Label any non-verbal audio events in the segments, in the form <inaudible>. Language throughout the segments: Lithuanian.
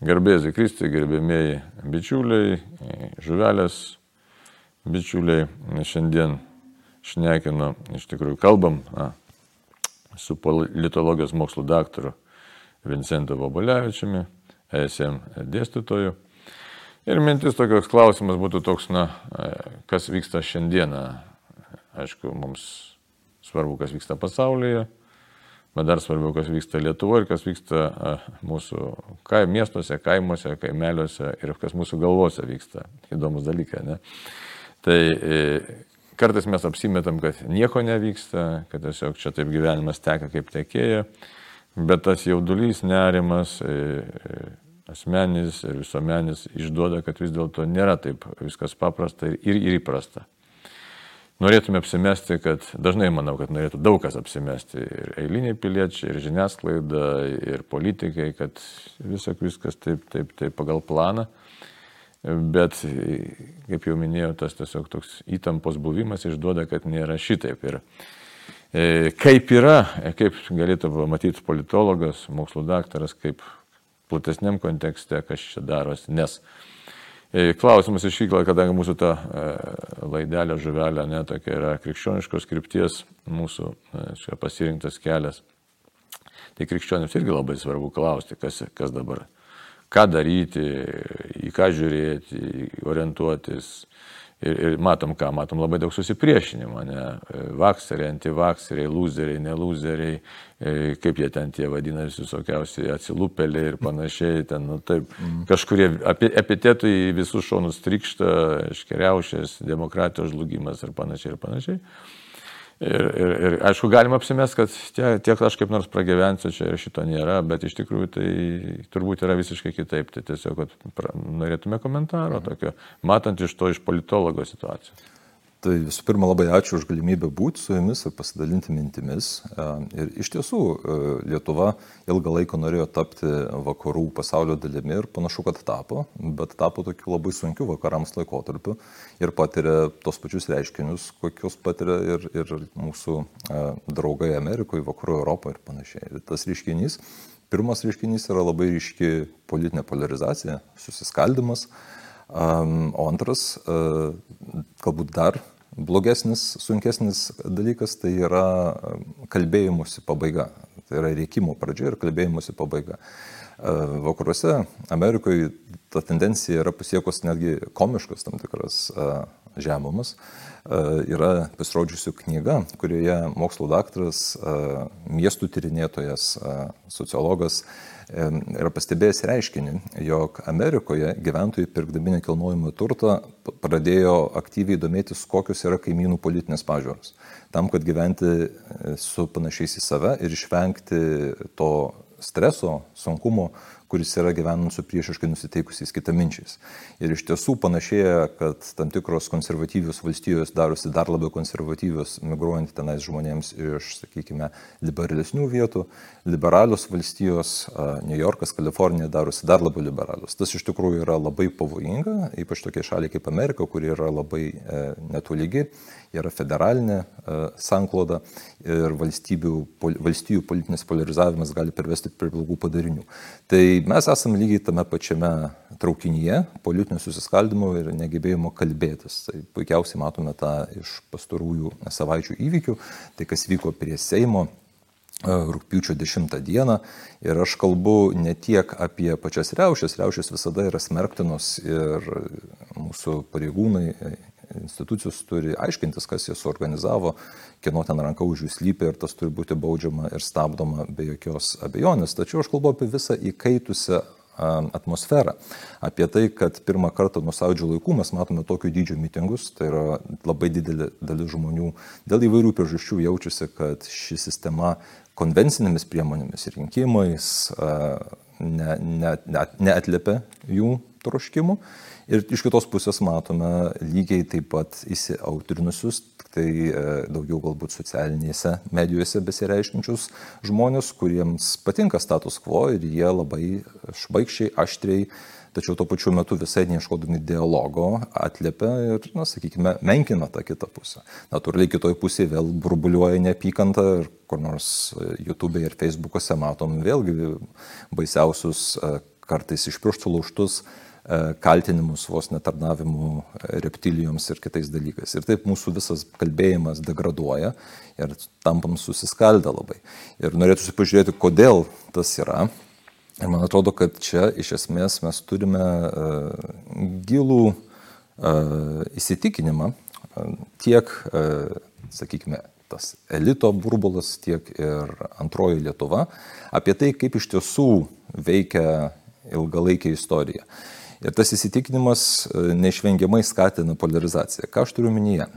Garbėsiai Kristui, gerbėmėjai bičiuliai, žuvelės bičiuliai, šiandien šnekinu, iš tikrųjų kalbam na, su politologijos mokslo daktaru Vincentu Vobolevičiumi, ESM dėstytoju. Ir mintis tokios klausimas būtų toks, na, kas vyksta šiandieną. Aišku, mums svarbu, kas vyksta pasaulyje, bet dar svarbiau, kas vyksta Lietuvoje ir kas vyksta mūsų kaim, miestuose, kaimuose, kaimeliuose ir kas mūsų galvose vyksta. Įdomus dalykas, ne? Tai e, kartais mes apsimetam, kad nieko nevyksta, kad tiesiog čia taip gyvenimas teka kaip tekėja, bet tas jaudulys, nerimas, e, e, asmenis ir visuomenis išduoda, kad vis dėlto nėra taip viskas paprasta ir, ir įprasta norėtume apsimesti, kad dažnai manau, kad norėtų daug kas apsimesti ir eiliniai piliečiai, ir žiniasklaida, ir politikai, kad visak viskas taip, taip, taip pagal planą. Bet, kaip jau minėjau, tas tiesiog toks įtampos buvimas išduoda, kad nėra šitaip. Ir e, kaip yra, kaip galėtų pamatyti politologas, mokslo daktaras, kaip platesniam kontekste, kas čia darosi. Nes E, klausimas iškyla, kadangi mūsų ta e, laidelė žuvelė netokia yra krikščioniškos krypties mūsų e, čia pasirinktas kelias. Tai krikščionims irgi labai svarbu klausti, kas, kas dabar, ką daryti, į ką žiūrėti, orientuotis, Ir, ir matom ką, matom labai daug susipriešinimo, ne? Vakseriai, antivakseriai, loseriai, neloseriai, e, kaip jie ten tie vadinasi, visokiausiai atsilupeliai ir panašiai, ten, nu, taip, mm. kažkurie epitetai visus šonus trikšta, iškeriaušės, demokratijos žlugimas ir panašiai ir panašiai. Ir, ir, ir aišku, galima apsimest, kad tiek, tiek aš kaip nors pragyvensiu, čia ir šito nėra, bet iš tikrųjų tai turbūt yra visiškai kitaip. Tai tiesiog pra, norėtume komentaro tokio, matant iš to iš politologo situacijos. Tai visų pirma, labai ačiū už galimybę būti su jumis ir pasidalinti mintimis. E, ir iš tiesų, e, Lietuva ilgą laiką norėjo tapti vakarų pasaulio dalimi ir panašu, kad tapo, bet tapo tokiu labai sunkiu vakarams laikotarpiu ir patiria tos pačius reiškinius, kokius patiria ir, ir mūsų e, draugai Amerikoje, vakarų Europoje ir panašiai. Ir tas reiškinys, pirmas reiškinys yra labai ryški politinė polarizacija, susiskaldimas. O antras, galbūt dar blogesnis, sunkesnis dalykas, tai yra kalbėjimusi pabaiga. Tai yra reikimo pradžia ir kalbėjimusi pabaiga. Vakaruose, Amerikoje ta tendencija yra pasiekus netgi komiškas tam tikras žemumas. Yra pasirodžiusi knyga, kurioje mokslo daktaras, miestų tyrinėtojas, sociologas yra pastebėjęs reiškinį, jog Amerikoje gyventojai pirkdami nekilnojimą turtą pradėjo aktyviai domėtis, kokios yra kaimynų politinės pažiūros. Tam, kad gyventi e, su panašiais į save ir išvengti to streso, sunkumo, kuris yra gyvenant su priešiškai nusiteikusiais kitaminčiais. Ir iš tiesų panašėja, kad tam tikros konservatyvios valstijos darosi dar labiau konservatyvios, migruojant tenais žmonėms iš, sakykime, liberalesnių vietų. Liberalios valstijos, New Yorkas, Kalifornija darosi dar labiau liberalios. Tas iš tikrųjų yra labai pavojinga, ypač tokie šaliai kaip Amerika, kuri yra labai e, netolygi, yra federalinė e, sankloda ir valstybių politinis polarizavimas gali pervesti prie blogų padarinių. Tai mes esame lygiai tame pačiame traukinyje politinio susiskaldimo ir negebėjimo kalbėtis. Tai puikiausiai matome tą iš pastarųjų savaičių įvykių, tai kas vyko prie Seimo e, rūpiučio 10 dieną ir aš kalbu ne tiek apie pačias riaušės, riaušės visada yra smerktinos ir mūsų pareigūnai institucijos turi aiškintis, kas jas suorganizavo, kieno ten ranka už jų slypi ir tas turi būti baudžiama ir stabdoma be jokios abejonės. Tačiau aš kalbu apie visą įkaitusią atmosferą. Apie tai, kad pirmą kartą nuo sąjūdžio laikų mes matome tokio dydžio mitingus, tai yra labai didelė dalis žmonių dėl įvairių priežasčių jaučiasi, kad ši sistema konvencinėmis priemonėmis, rinkimais ne, ne, ne, neatliepia jų troškimų. Ir iš kitos pusės matome lygiai taip pat įsiautrinusius, tai e, daugiau galbūt socialinėse medijose besireiškinčius žmonės, kuriems patinka status quo ir jie labai švaikščiai, aštriai, tačiau tuo pačiu metu visai neieškodami dialogo atliepia ir, na, sakykime, menkina tą kitą pusę. Natūraliai kitoj pusėje vėl burbuliuoja neapykanta ir kur nors YouTube ir Facebook'ose matom vėlgi baisiausius e, kartais iš pirštų lauštus kaltinimus vos netarnavimu reptilijoms ir kitais dalykais. Ir taip mūsų visas kalbėjimas degraduoja ir tampam susiskaldę labai. Ir norėtųsi pažiūrėti, kodėl tas yra. Ir man atrodo, kad čia iš esmės mes turime uh, gilų uh, įsitikinimą uh, tiek, uh, sakykime, tas elito burbulas, tiek ir antroji Lietuva apie tai, kaip iš tiesų veikia ilgalaikė istorija. Ir tas įsitikinimas neišvengiamai skatina polarizaciją. Ką aš turiu minėję?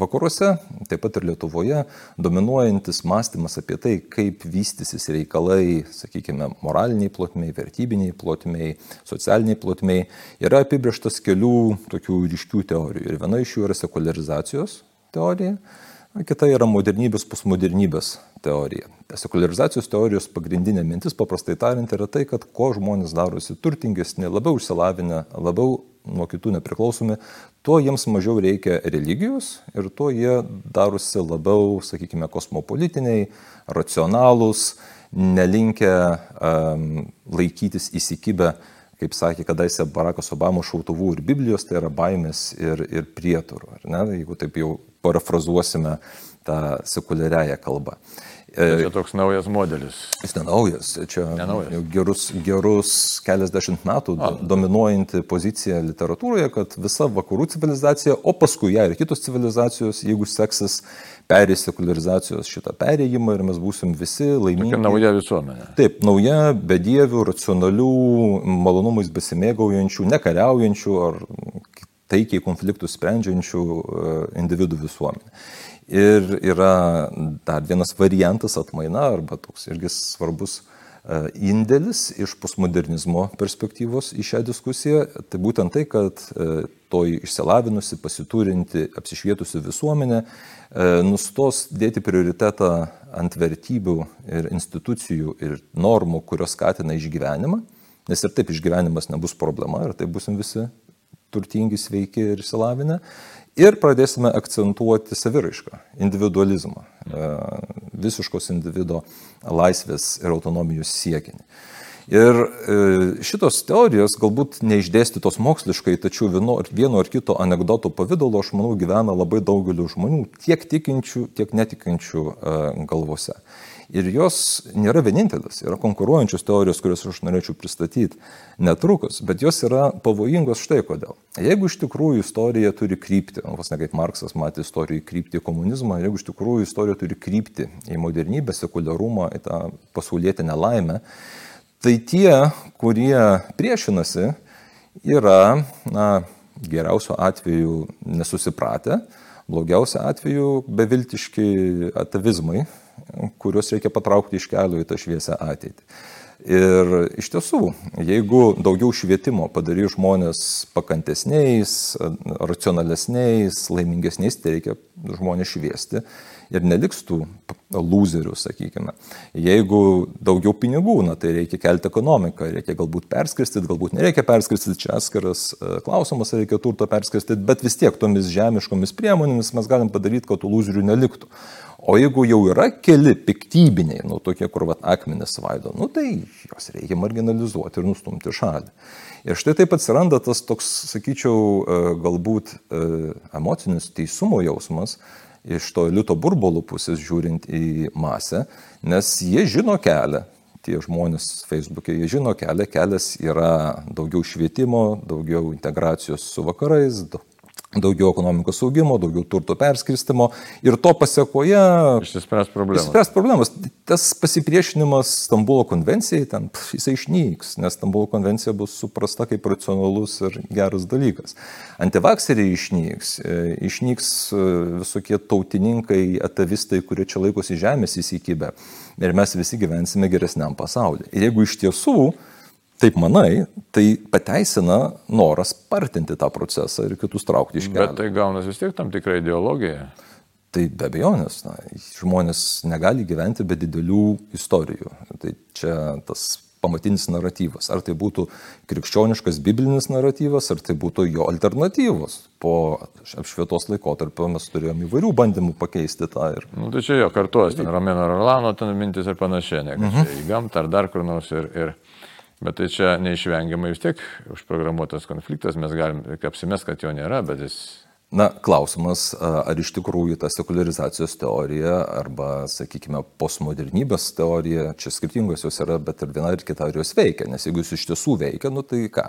Vakaruose, taip pat ir Lietuvoje, dominuojantis mąstymas apie tai, kaip vystysis reikalai, sakykime, moraliniai plotmiai, vertybiniai plotmiai, socialiniai plotmiai, yra apibrieštas kelių tokių ryškių teorijų. Ir viena iš jų yra sekularizacijos teorija, kita yra modernybės, postmodernybės teorija. Sekularizacijos teorijos pagrindinė mintis, paprastai tariant, yra tai, kad kuo žmonės darosi turtingesni, labiau išsilavinę, labiau nuo kitų nepriklausomi, tuo jiems mažiau reikia religijos ir tuo jie darosi labiau, sakykime, kosmopolitiniai, racionalūs, nelinkę um, laikytis įsikibę, kaip sakė kadaise Barackas Obamos šautuvų ir Biblijos, tai yra baimės ir, ir prieturų. Jeigu taip jau parafrazuosime tą sekuliariąją kalbą. Tai čia toks naujas modelis. Jis nenaujas, čia nenaujas. jau gerus, gerus keliasdešimt metų A. dominuojanti pozicija literatūroje, kad visa vakarų civilizacija, o paskui ją ir kitos civilizacijos, jeigu seksis, perės sekularizacijos šitą perėjimą ir mes būsim visi laimingi. Tokia nauja visuomenė. Taip, nauja, bedievių, racionalių, malonumais besimėgaujančių, nekariaujančių ar taikiai konfliktus sprendžiančių e, individų visuomenė. Ir yra dar vienas variantas atmaina, arba toks irgi svarbus e, indėlis iš postmodernizmo perspektyvos į šią diskusiją. Tai būtent tai, kad e, toji išsilavinusi, pasiturinti, apsišvietusi visuomenė e, nustos dėti prioritetą ant vertybių ir institucijų ir normų, kurios skatina išgyvenimą, nes ir taip išgyvenimas nebus problema, ir taip busim visi turtingi, sveiki ir išsilavinę ir pradėsime akcentuoti saviraišką, individualizmą, e, visiškos individuo laisvės ir autonomijos siekinį. Ir e, šitos teorijos galbūt neišdėstytos moksliškai, tačiau vieno, vieno ar kito anegdoto pavydalo, aš manau, gyvena labai daugeliu žmonių, tiek tikinčių, tiek netikinčių e, galvose. Ir jos nėra vienintelis, yra konkuruojančios teorijos, kurias aš norėčiau pristatyti netrukus, bet jos yra pavojingos štai kodėl. Jeigu iš tikrųjų istorija turi krypti, vos ne kaip Marksas matė istorijai krypti į komunizmą, jeigu iš tikrųjų istorija turi krypti į modernybę, sekuliarumą, į tą pasaulietinę laimę, tai tie, kurie priešinasi, yra, na, geriausiu atveju nesusipratę, blogiausiu atveju beviltiški atavizmai, kuriuos reikia patraukti iš kelio į tą šviesę ateitį. Ir iš tiesų, jeigu daugiau švietimo padarys žmonės pakantesniais, racionalesniais, laimingesniais, tai reikia žmonės šviesti ir neliks tų loserių, sakykime. Jeigu daugiau pinigų, na, tai reikia kelti ekonomiką, reikia galbūt perskirstyti, galbūt nereikia perskirstyti, čia atskiras e, klausimas, reikia turto perskirstyti, bet vis tiek tomis žemiškomis priemonėmis mes galim padaryti, kad tų loserių neliktų. O jeigu jau yra keli piktybiniai, nu tokie, kur vat, akmenis svaido, nu tai juos reikia marginalizuoti ir nustumti šalį. Ir štai taip atsiranda tas toks, sakyčiau, e, galbūt e, emocinis teisumo jausmas iš to elito burbolų pusės žiūrint į masę, nes jie žino kelią, tie žmonės Facebook'e, jie žino kelią, kelias yra daugiau švietimo, daugiau integracijos su vakarais, daugiau ekonomikos augimo, daugiau turto perskirstimo ir to pasiekoje... Išsispręs problemas. Išsispręs problemas. Tas pasipriešinimas Stambulo konvencijai, ten jisai išnyks, nes Stambulo konvencija bus suprasta kaip racionalus ir geras dalykas. Antivakseriai išnyks, e, išnyks e, visokie tautininkai, atavistai, kurie čia laikosi žemės įsikibę ir mes visi gyvensime geresniam pasauliu. Ir jeigu iš tiesų taip manai, tai pateisina noras spartinti tą procesą ir kitus traukti iš kelio. Bet tai gaunasi vis tiek tam tikra ideologija. Tai be abejonės, na, žmonės negali gyventi be didelių istorijų. Tai čia tas pamatinis naratyvas. Ar tai būtų krikščioniškas biblinis naratyvas, ar tai būtų jo alternatyvos. Po apšvietos laikotarpio mes turėjome įvairių bandymų pakeisti tą. Ir... Nu, tai čia jo kartuos, ten Romeno Rolano ten mintis ir panašiai, ne, mhm. į gamtą ar dar kur nors. Ir, ir Bet tai čia neišvengiamai vis tiek užprogramuotas konfliktas, mes galim apsimest, kad jo nėra, bet jis Na, klausimas, ar iš tikrųjų ta sekularizacijos teorija arba, sakykime, postmodernybės teorija, čia skirtingos jos yra, bet ir viena ir kita ar jos veikia, nes jeigu jos iš tiesų veikia, nu tai ką.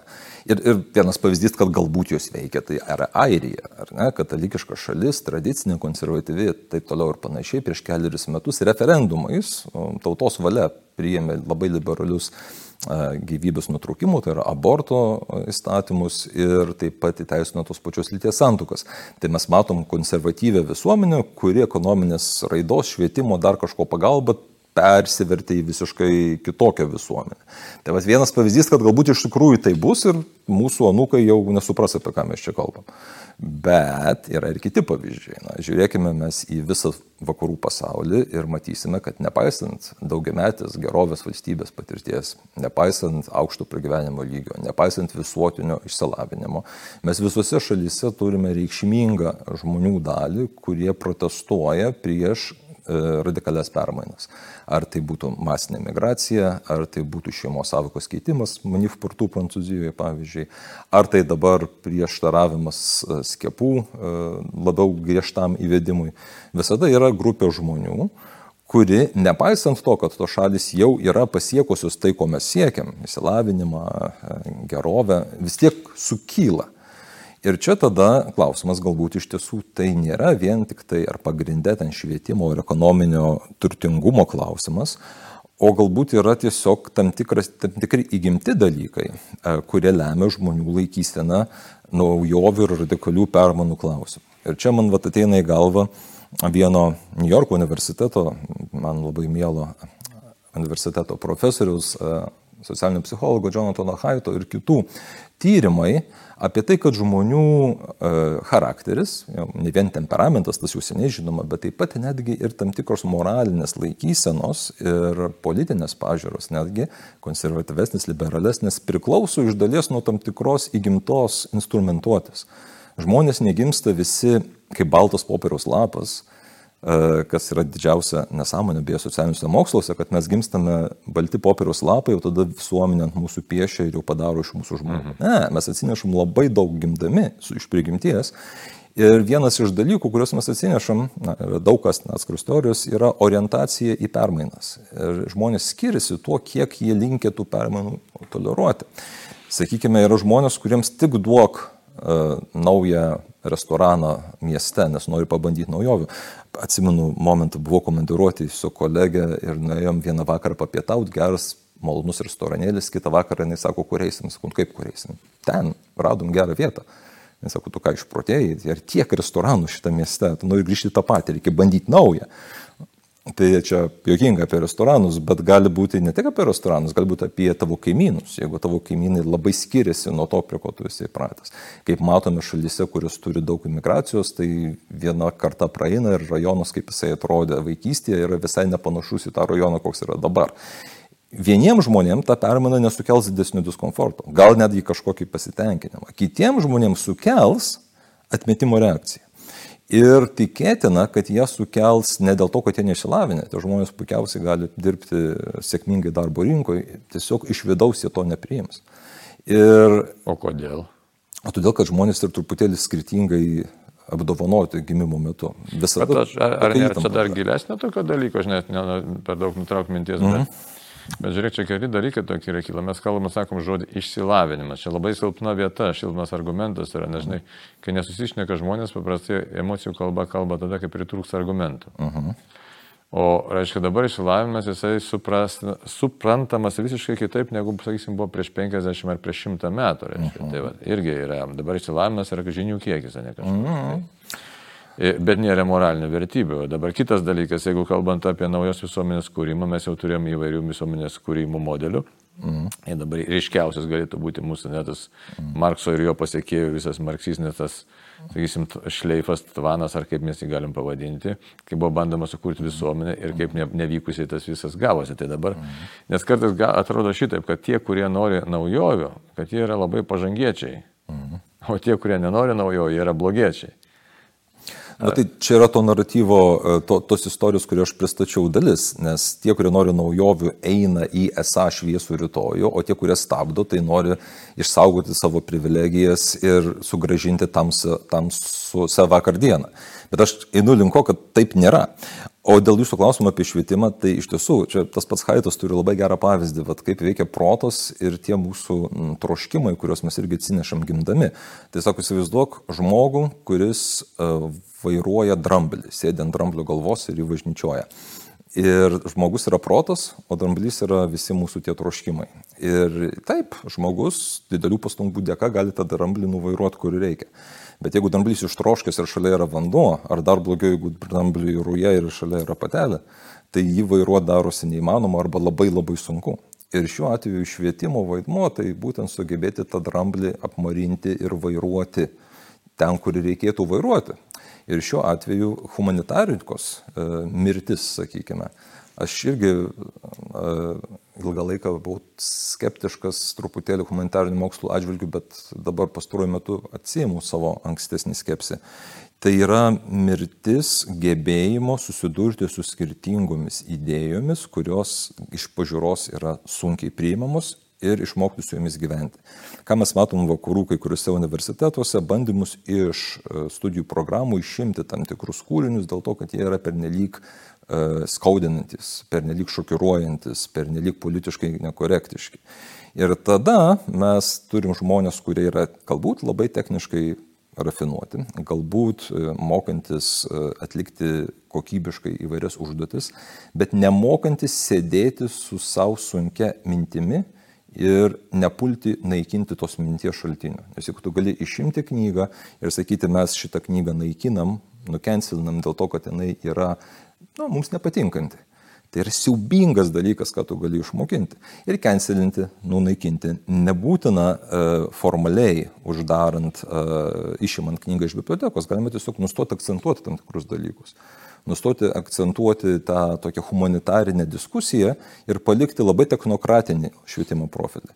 Ir, ir vienas pavyzdys, kad galbūt jos veikia, tai yra Airija, ar ne, katalikiška šalis, tradicinė, konservatyvi, taip toliau ir panašiai, prieš keliarius metus referendumais tautos valia priėmė labai liberalius gyvybės nutraukimų, tai yra aborto įstatymus ir taip pat įteisino tos pačios lyties santukas. Tai mes matom konservatyvę visuomenę, kuri ekonominės raidos, švietimo, dar kažko pagalba persivertė į visiškai kitokią visuomenę. Tai vas vienas pavyzdys, kad galbūt iš tikrųjų tai bus ir mūsų anūkai jau nesupras, apie ką mes čia kalbam. Bet yra ir kiti pavyzdžiai. Na, žiūrėkime mes į visą vakarų pasaulį ir matysime, kad nepaisant daugiametės gerovės valstybės patirties, nepaisant aukšto pragyvenimo lygio, nepaisant visuotinio išsilavinimo, mes visose šalyse turime reikšmingą žmonių dalį, kurie protestuoja prieš radikalias permainas. Ar tai būtų masinė migracija, ar tai būtų šeimos savokos keitimas, manif portų Prancūzijoje pavyzdžiui, ar tai dabar prieštaravimas e, skiepų e, labiau griežtam įvedimui. Visada yra grupė žmonių, kuri, nepaisant to, kad to šalis jau yra pasiekusios tai, ko mes siekiam - įsilavinimą, gerovę, vis tiek sukyla. Ir čia tada klausimas galbūt iš tiesų tai nėra vien tik tai ar pagrindė ten švietimo ir ekonominio turtingumo klausimas, o galbūt yra tiesiog tam, tikras, tam tikri įgimti dalykai, e, kurie lemia žmonių laikyseną naujovių ir radikalių permanų klausimų. Ir čia man vat ateina į galvą vieno New Yorko universiteto, man labai mielo universiteto profesorius, e, socialinio psichologo Jonatano Haito ir kitų tyrimai, apie tai, kad žmonių e, charakteris, ne vien temperamentas, tas jau seniai žinoma, bet taip pat netgi ir tam tikros moralinės laikysenos ir politinės pažiūros, netgi konservatyvesnis, liberalesnis, priklauso iš dalies nuo tam tikros įgimtos instrumentuotės. Žmonės negimsta visi kaip baltas popieriaus lapas, kas yra didžiausia nesąmonė beje socialiniuose moksluose, kad mes gimstame balti popieriaus lapai, jau tada visuomenė ant mūsų piešia ir jau padaro iš mūsų žmonių. Mhm. Ne, mes atsinešam labai daug gimdami su iš prigimties. Ir vienas iš dalykų, kuriuos mes atsinešam, na, daug kas atskirus teorijos, yra orientacija į permainas. Ir žmonės skiriasi tuo, kiek jie linkia tų permainų toleruoti. Sakykime, yra žmonės, kuriems tik duok naują restoraną mieste, nes nori pabandyti naujovių atsimenu momentą, buvau komandiruoti su kolegė ir nuėjom vieną vakarą papietauti, geras, malonus restoranėlis, kitą vakarą jinai sako, kur eisim, sakau, nu, kaip kur eisim. Ten radom gerą vietą. Jis sako, tu ką išprotėjai, ir tiek restoranų šitą mieste, tu nori grįžti tą patį, reikia bandyti naują. Tai čia jokinga apie restoranus, bet gali būti ne tik apie restoranus, gali būti apie tavo kaimynus, jeigu tavo kaimynai labai skiriasi nuo to, prie ko tu esi įpratęs. Kaip matome šalyse, kurios turi daug imigracijos, tai viena karta praeina ir rajonas, kaip jisai atrodė vaikystėje, yra visai nepanašus į tą rajoną, koks yra dabar. Vieniems žmonėms ta permaina nesukels didesnio diskomforto, gal netgi kažkokį pasitenkinimą. Kitiems žmonėms sukels atmetimo reakciją. Ir tikėtina, kad jie sukels ne dėl to, kad jie neišsilavinę, tie žmonės puikiausiai gali dirbti sėkmingai darbo rinkoje, tiesiog iš vidaus jie to nepriims. Ir, o kodėl? O todėl, kad žmonės ir truputėlį skirtingai apdovanoti gimimo metu. Visada. Aš, ar ar nėra čia dar gilesnė tokio dalyko, aš net ne, per daug nutrauk minties, mm -hmm. bet mhm. Bet žiūrėk, čia keli dalykai tokie yra kyla. Mes kalbame, sakom, žodį išsilavinimas. Čia labai silpna vieta, šilmas argumentas yra, nežinai, kai nesusišneka žmonės, paprastai emocijų kalba kalba tada, kai pritrūks argumentų. Uh mhm. -huh. O, reiškia, dabar išsilavinimas jisai supras, suprantamas visiškai kitaip, negu, sakysim, buvo prieš 50 ar prieš 100 metų. Reiškia. Uh -huh. Tai va, irgi yra, dabar išsilavinimas yra žinių kiekis, ne kažkas. Uh -huh. E, bet nėra moralinių vertybių. Dabar kitas dalykas, jeigu kalbant apie naujos visuomenės kūrimą, mes jau turėjom įvairių visuomenės kūrimo modelių. Mm. Ir dabar ryškiausias galėtų būti mūsų netas mm. Markso ir jo pasiekėjų visas marksistinės tas, sakysim, šleifas, tvanas, ar kaip mes jį galim pavadinti, kai buvo bandoma sukurti visuomenę ir kaip ne, nevykusiai tas visas gavosi. Tai dabar, mm. nes kartais ga, atrodo šitaip, kad tie, kurie nori naujovių, kad jie yra labai pažangiečiai, mm. o tie, kurie nenori naujovių, jie yra blogiečiai. Na tai čia yra to naratyvo, e, to, tos istorijos, kurią aš pristačiau dalis, nes tie, kurie nori naujovių, eina į esą šviesų rytojų, o tie, kurie stabdo, tai nori išsaugoti savo privilegijas ir sugražinti tam, tam vakar dieną. Bet aš einu linko, kad taip nėra. O dėl jūsų klausimų apie švietimą, tai iš tiesų, čia tas pats Haitas turi labai gerą pavyzdį, vat, kaip veikia protas ir tie mūsų troškimai, kuriuos mes irgi atsinešam gimdami. Tiesiog įsivaizduok žmogų, kuris uh, vairuoja dramblį, sėdi ant dramblio galvos ir jį važnyčioja. Ir žmogus yra protas, o dramblys yra visi mūsų tie troškimai. Ir taip, žmogus didelių pastangų dėka gali tą dramblį nuvairuoti, kur reikia. Bet jeigu dramblys ištroškęs ir šalia yra vanduo, ar dar blogiau, jeigu dramblį rūja ir šalia yra patelė, tai jį vairuoti darosi neįmanoma arba labai labai sunku. Ir šiuo atveju švietimo vaidmuo tai būtent sugebėti tą dramblį apmarinti ir vairuoti ten, kur reikėtų vairuoti. Ir šiuo atveju humanitarikos e, mirtis, sakykime, Aš irgi ilgą laiką buvau skeptiškas truputėlį humanitarinių mokslų atžvilgių, bet dabar pastaruoju metu atsiemu savo ankstesnį skepsį. Tai yra mirtis gebėjimo susidurti su skirtingomis idėjomis, kurios iš pažiūros yra sunkiai priimamos ir išmokti su jomis gyventi. Ką mes matom vakarų kai kuriuose universitetuose, bandymus iš studijų programų išimti tam tikrus kūrinius dėl to, kad jie yra pernelyg E, skaudinantis, pernelyg šokiruojantis, pernelyg politiškai nekorektiški. Ir tada mes turim žmonės, kurie yra galbūt labai techniškai rafinuoti, galbūt e, mokantis e, atlikti kokybiškai įvairias užduotis, bet nemokantis sėdėti su savo sunkia mintimi ir nepulti naikinti tos minties šaltinių. Nes jeigu tu gali išimti knygą ir sakyti, mes šitą knygą naikinam, nukensilinam dėl to, kad jinai yra nu, mums nepatinkanti. Tai yra siaubingas dalykas, ką tu gali išmokinti. Ir cancelinti, nunaikinti. Nebūtina uh, formaliai uždarant, uh, išimant knygą iš bibliotekos, galima tiesiog nustoti akcentuoti tam tikrus dalykus. Nustoti akcentuoti tą tokią humanitarinę diskusiją ir palikti labai technokratinį švietimo profilį.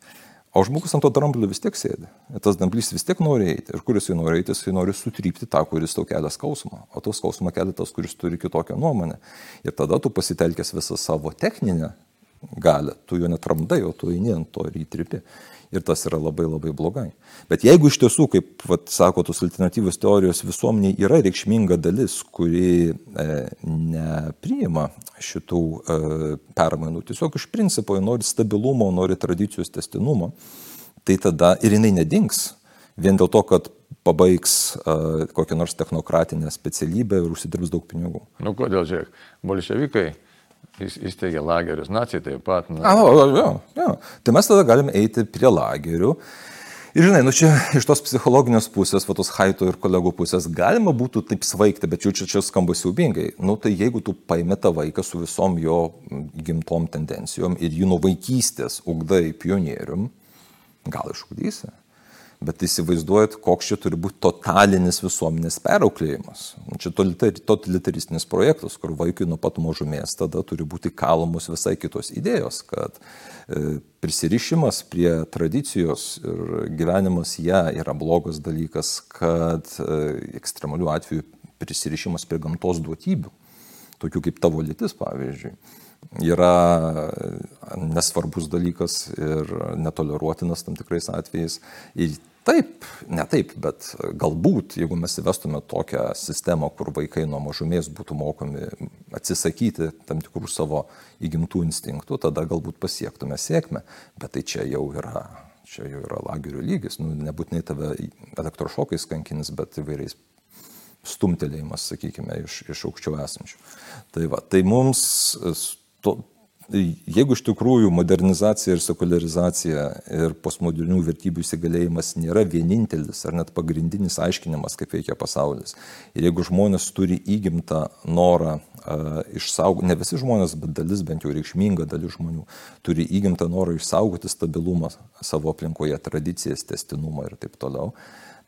O žmogus ant to dramblio vis tiek sėdi. Tas dramblys vis tiek nori eiti. Ir kuris jis nori eiti, jis nori sutrypti tą, kuris tau kelia skausmą. O tau skausmą kelia tas, kuris turi kitokią nuomonę. Ir tada tu pasitelkęs visą savo techninę galę, tu jo netramdai, o tu eini ant to ir įtripi ir tas yra labai labai blogai. Bet jeigu iš tiesų, kaip vat, sako tos alternatyvos teorijos, visuomeniai yra reikšminga dalis, kuri e, nepriima šitų e, permainų, tiesiog iš principo nori stabilumo, nori tradicijos testinumo, tai tada ir jinai nedings. Vien dėl to, kad pabaigs uh, kokią nors technokratinę specialybę ir užsidirbs daug pinigų. Nu kodėl, žiūrėk, bolševikai Jis įsteigė lagerius, nacijai taip pat. Na. A, o, jo, jo. Tai mes tada galime eiti prie lagerių. Ir žinai, nu čia iš tos psichologinės pusės, va tos Haito ir kolegų pusės, galima būtų taip svaigti, bet jau čia čia skamba siubingai. Nu tai jeigu tu paimi tą vaiką su visom jo gimtom tendencijom ir jį nuo vaikystės ugdai pionierium, gal išugdysi. Bet įsivaizduojat, koks čia turi būti totalinis visuomenės perauklėjimas. Čia totalitaristinis projektas, kur vaikui nuo pat mažumės tada turi būti kalamos visai kitos idėjos, kad e, prisirišimas prie tradicijos ir gyvenimas ją yra blogas dalykas, kad e, ekstremalių atveju prisirišimas prie gamtos duotybių, tokių kaip tavo lytis, pavyzdžiui yra nesvarbus dalykas ir netoleruotinas tam tikrais atvejais. Ir taip, ne taip, bet galbūt, jeigu mes įvestume tokią sistemą, kur vaikai nuo mažumės būtų mokomi atsisakyti tam tikrų savo įgimtų instinktų, tada galbūt pasiektume sėkmę. Bet tai čia jau yra, čia jau yra lagerių lygis. Nu, nebūtinai tave elektrošokais kankins, bet įvairiais stumtelėjimas, sakykime, iš, iš aukščiau esančių. Tai, va, tai mums to, jeigu iš tikrųjų modernizacija ir sekularizacija ir postmodernių vertybių įsigalėjimas nėra vienintelis ar net pagrindinis aiškinimas, kaip veikia pasaulis, ir jeigu žmonės turi įgimtą norą uh, išsaugoti, ne visi žmonės, bet dalis, bent jau reikšminga dalis žmonių, turi įgimtą norą išsaugoti stabilumą savo aplinkoje, tradicijas, testinumą ir taip toliau,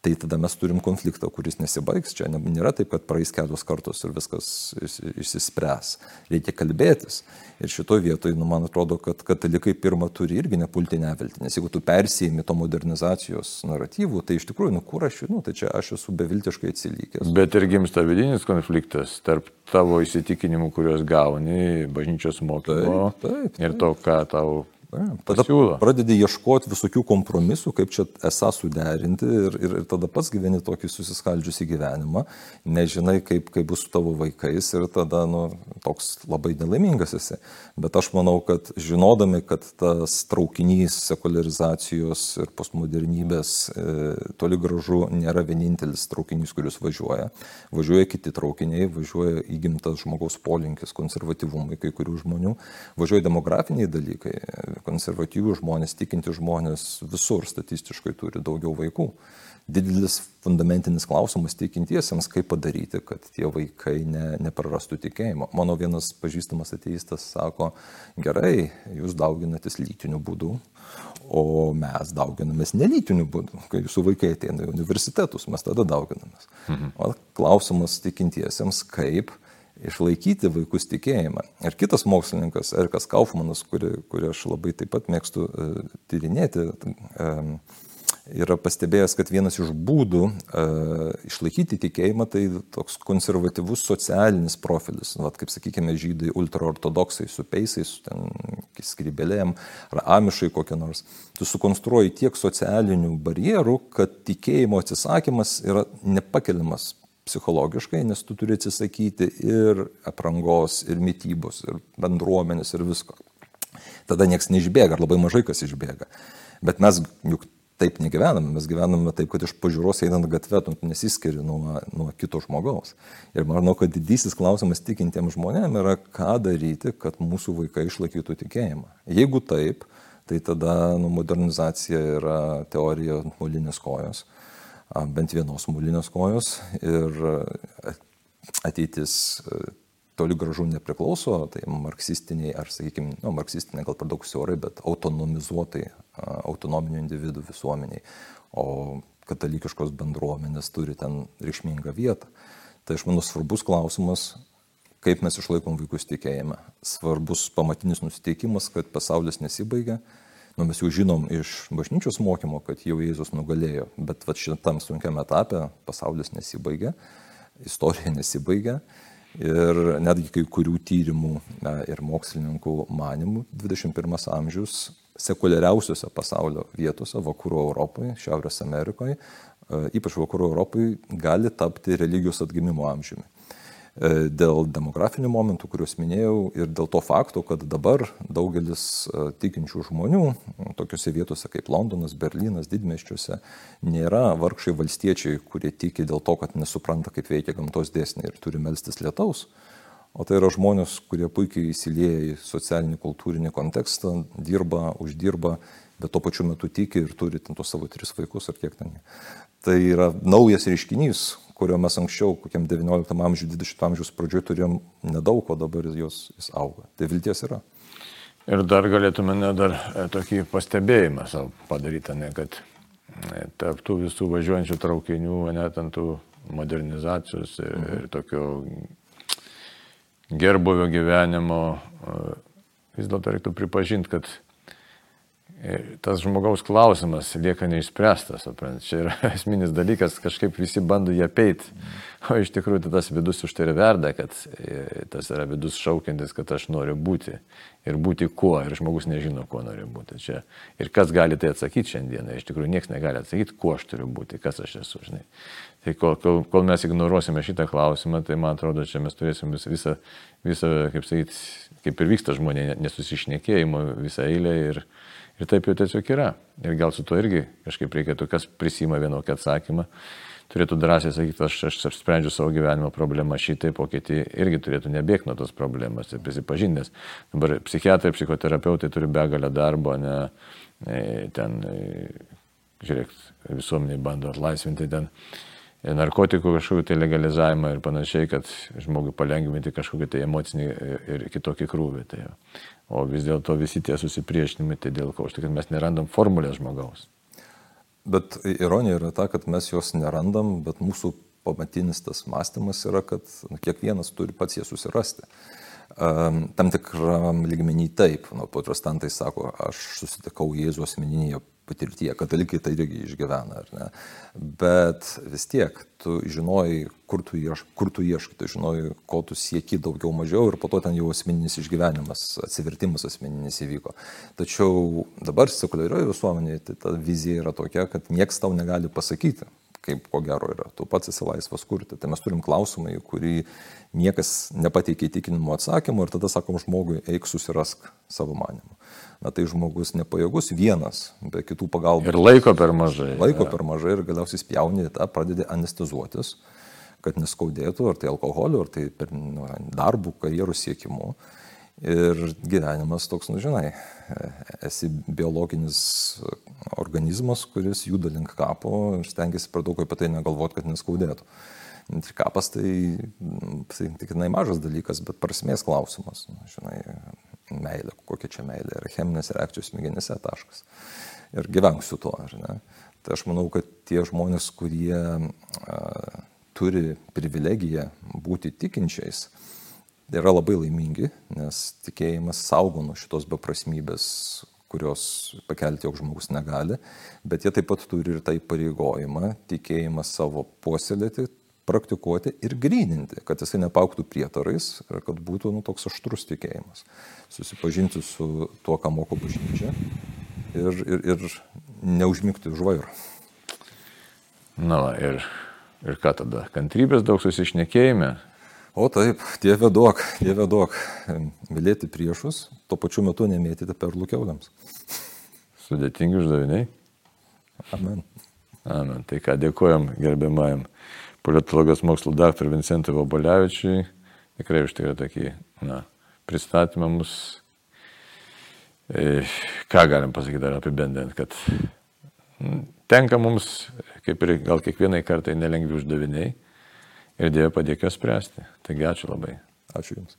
tai tada mes turim konfliktą, kuris nesibaigs. Čia nėra taip, kad praeis kelios kartos ir viskas išsispręs. Reikia kalbėtis. Ir šitoje vietoje, nu, man atrodo, kad katalikai pirmą turi irgi nepulti nevilti. Nes jeigu tu persijimi to modernizacijos naratyvų, tai iš tikrųjų, nu kur aš, nu, tai čia aš esu beviltiškai atsilikęs. Bet ir gimsta vidinis konfliktas tarp tavo įsitikinimų, kuriuos gauni bažnyčios mokymo taip, taip, taip. ir to, ką tau Tada pasiūlo. pradedi ieškoti visokių kompromisų, kaip čia esą suderinti ir, ir, ir tada pats gyveni tokį susiskaldžiusi gyvenimą, nežinai, kaip, kaip bus su tavo vaikais ir tada nu, toks labai nelaimingas esi. Bet aš manau, kad žinodami, kad tas traukinys sekularizacijos ir postmodernybės e, toli gražu nėra vienintelis traukinys, kuris važiuoja, važiuoja kiti traukiniai, važiuoja įgimtas žmogaus polinkis, konservatyvumai kai kurių žmonių, važiuoja demografiniai dalykai konservatyvių žmonės, tikinti žmonės visur statistiškai turi daugiau vaikų. Didelis fundamentinis klausimas tikintiesiems, kaip padaryti, kad tie vaikai ne, neprarastų tikėjimo. Mano vienas pažįstamas ateistas sako, gerai, jūs dauginatės lytiniu būdu, o mes dauginamės nelytiniu būdu. Kai jūsų vaikai ateina į universitetus, mes tada dauginamės. Mhm. O klausimas tikintiesiems, kaip išlaikyti vaikus tikėjimą. Ir kitas mokslininkas, Erikas Kaufmanas, kurį, kurį aš labai taip pat mėgstu uh, tyrinėti, uh, yra pastebėjęs, kad vienas iš būdų uh, išlaikyti tikėjimą tai toks konservatyvus socialinis profilis. Vat, kaip sakykime, žydai ultraortodoksai su peisais, su ten skrybelėm ar amišai kokie nors. Tu sukonstruoji tiek socialinių barjerų, kad tikėjimo atsisakymas yra nepakeliamas psichologiškai, nes tu turi atsisakyti ir aprangos, ir mytybos, ir bendruomenės, ir visko. Tada niekas neišbėga, ar labai mažai kas išbėga. Bet mes juk taip negyvename, mes gyvename taip, kad iš pažiūros einant gatvę tu nesiskiri nuo, nuo kito žmogaus. Ir manau, kad didysis klausimas tikintiems žmonėms yra, ką daryti, kad mūsų vaikai išlaikytų tikėjimą. Jeigu taip, tai tada nu, modernizacija yra teorija molinės kojos bent vienos mūlinės kojos ir ateitis toli gražu nepriklauso, tai marksistiniai, ar sakykime, nu, marksistiniai gal per daug siaurai, bet autonomizuotai, autonominių individų visuomeniai, o katalikiškos bendruomenės turi ten reikšmingą vietą. Tai aš manau svarbus klausimas, kaip mes išlaikom vaikus tikėjime. Svarbus pamatinis nusiteikimas, kad pasaulis nesibaigia, Nu, mes jau žinom iš bažnyčios mokymo, kad jau Jėzus nugalėjo, bet va, šitam sunkiam etapė pasaulis nesibaigia, istorija <laughs> nesibaigia ir netgi kai kurių tyrimų ir mokslininkų manimų 21 amžius sekuliariausiose pasaulio vietose, vakarų Europoje, Šiaurės Amerikoje, ypač vakarų Europoje, gali tapti religijos atgimimo amžiumi. E, dėl demografinių momentų, kuriuos minėjau, ir dėl to fakto, kad dabar daugelis e, tikinčių žmonių, tokiuose vietose kaip Londonas, Berlynas, didmeščiuose, nėra vargšai valstiečiai, kurie tiki dėl to, kad nesupranta, kaip veikia gamtos dėsniai ir turi melstis lietaus. O tai yra žmonės, kurie puikiai įsilieja į socialinį, kultūrinį kontekstą, dirba, uždirba, bet tuo pačiu metu tiki ir turi ten tos savo tris vaikus ar kiek ten. Tai yra naujas reiškinys, kurio mes anksčiau, kokiam 19 amžiui, 20 amžiaus pradžioj turėjom nedaug, o dabar jos, jis auga. Tai vilties yra. Ir dar galėtume ne dar e, tokį pastebėjimą savo padaryti, ne, kad e, tarp tų visų važiuojančių traukinių, net ant tų modernizacijos ir, mhm. ir tokio gerbuvio gyvenimo, e, vis dėlto reiktų pripažinti, kad tas žmogaus klausimas lieka neišspręstas. Suprant. Čia yra <laughs> esminis dalykas, kažkaip visi bando jį apeiti. O iš tikrųjų tai tas vidus už tai ir verda, kad e, tas yra vidus šaukiantis, kad aš noriu būti. Ir būti kuo. Ir žmogus nežino, kuo nori būti. Čia. Ir kas gali tai atsakyti šiandieną. Iš tikrųjų niekas negali atsakyti, kuo aš turiu būti, kas aš esu. Žinai. Tai kol, kol, kol mes ignoruosime šitą klausimą, tai man atrodo, čia mes turėsim visą, visą kaip sakyti, kaip ir vyksta žmonė, nesusišnekėjimo visą eilę. Ir, Ir taip jau tiesiog yra. Ir gal su to irgi kažkaip reikėtų, kas prisima vienokį atsakymą, turėtų drąsiai sakyti, aš, aš, aš sprendžiu savo gyvenimo problemą šitaip, o kiti irgi turėtų nebėgti nuo tos problemos ir prisipažinęs. Dabar psichiatrai, psichoterapeutai turi begalę darbo, ne, ne ten, žiūrėk, visuomeniai bando atlaisvinti ten narkotikų kažkokį tai legalizavimą ir panašiai, kad žmogui palengvinti kažkokį tai emocinį ir kitokį krūvį. Tai. O vis dėlto visi tie susipriešinimai, tai dėl ko, štai, kad mes nerandam formulės žmogaus. Bet ironija yra ta, kad mes jos nerandam, bet mūsų pamatinis tas mąstymas yra, kad kiekvienas turi pats jas susirasti. Tam tikram lygmenį taip, nu, protestantai sako, aš susitikau Jėzų asmeninėje patirtyje, katalikai tai irgi išgyvena, ar ne? Bet vis tiek, tu žinojai, kur tu, ieš, kur tu ieškai, tu žinojai, ko tu sieki daugiau mažiau ir po to ten jau asmeninis išgyvenimas, atsivertimas asmeninis įvyko. Tačiau dabar sekuliarioje visuomenėje tai ta vizija yra tokia, kad nieks tau negali pasakyti, kaip ko gero yra. Tu pats esi laisvas kurti. Tai mes turim klausimą, į kurį niekas nepateikia įtikinimo atsakymų ir tada sakom žmogui, eik susirask savo manimu. Na tai žmogus nepajėgus vienas, be kitų pagalbų. Ir laiko per mažai. Laiko ja. per mažai ir galiausiai spjauni tą, pradedi anestezuotis, kad neskaudėtų, ar tai alkoholiu, ar tai per nu, darbų, karjerų siekimu. Ir gyvenimas toks, nu žinai, esi biologinis organizmas, kuris juda link kapo ir stengiasi per daug apie tai negalvoti, kad neskaudėtų. Ir kapas tai, tai tikrai mažas dalykas, bet prasmės klausimas. Nu, žinai, meilė, kokia čia meilė yra cheminės reakcijos smegenyse taškas. Ir gyvenk su tuo, ar ne? Tai aš manau, kad tie žmonės, kurie a, turi privilegiją būti tikinčiais, yra labai laimingi, nes tikėjimas saugo nuo šitos beprasmybės, kurios pakelti joks žmogus negali, bet jie taip pat turi ir tą įpareigojimą, tikėjimą savo puoselėti, praktikuoti ir gryninti, kad jisai nepauktų prietarais ir kad būtų nu, toks aštrus tikėjimas. Susipažinti su tuo, ką moko bažnyčia ir, ir, ir neužmygti už vairo. Na, ir, ir ką tada? Kantrybės daug susišnekėjime, O taip, Dieve duok, Dieve duok, mylėti priešus, tuo pačiu metu nemėtyti perlų keuliams. Sudėtingi uždaviniai. Amen. Amen. Tai ką dėkojom gerbiamajam politologijos mokslo daktarui Vincentui Vabalevičiui. Tikrai už tai tokį na, pristatymą mus. E, ką galim pasakyti dar apibendrinti, kad tenka mums, kaip ir gal kiekvienai kartai, nelengvi uždaviniai ir Dieve padėk juos spręsti. Taigi ačiū labai. Ačiū Jums.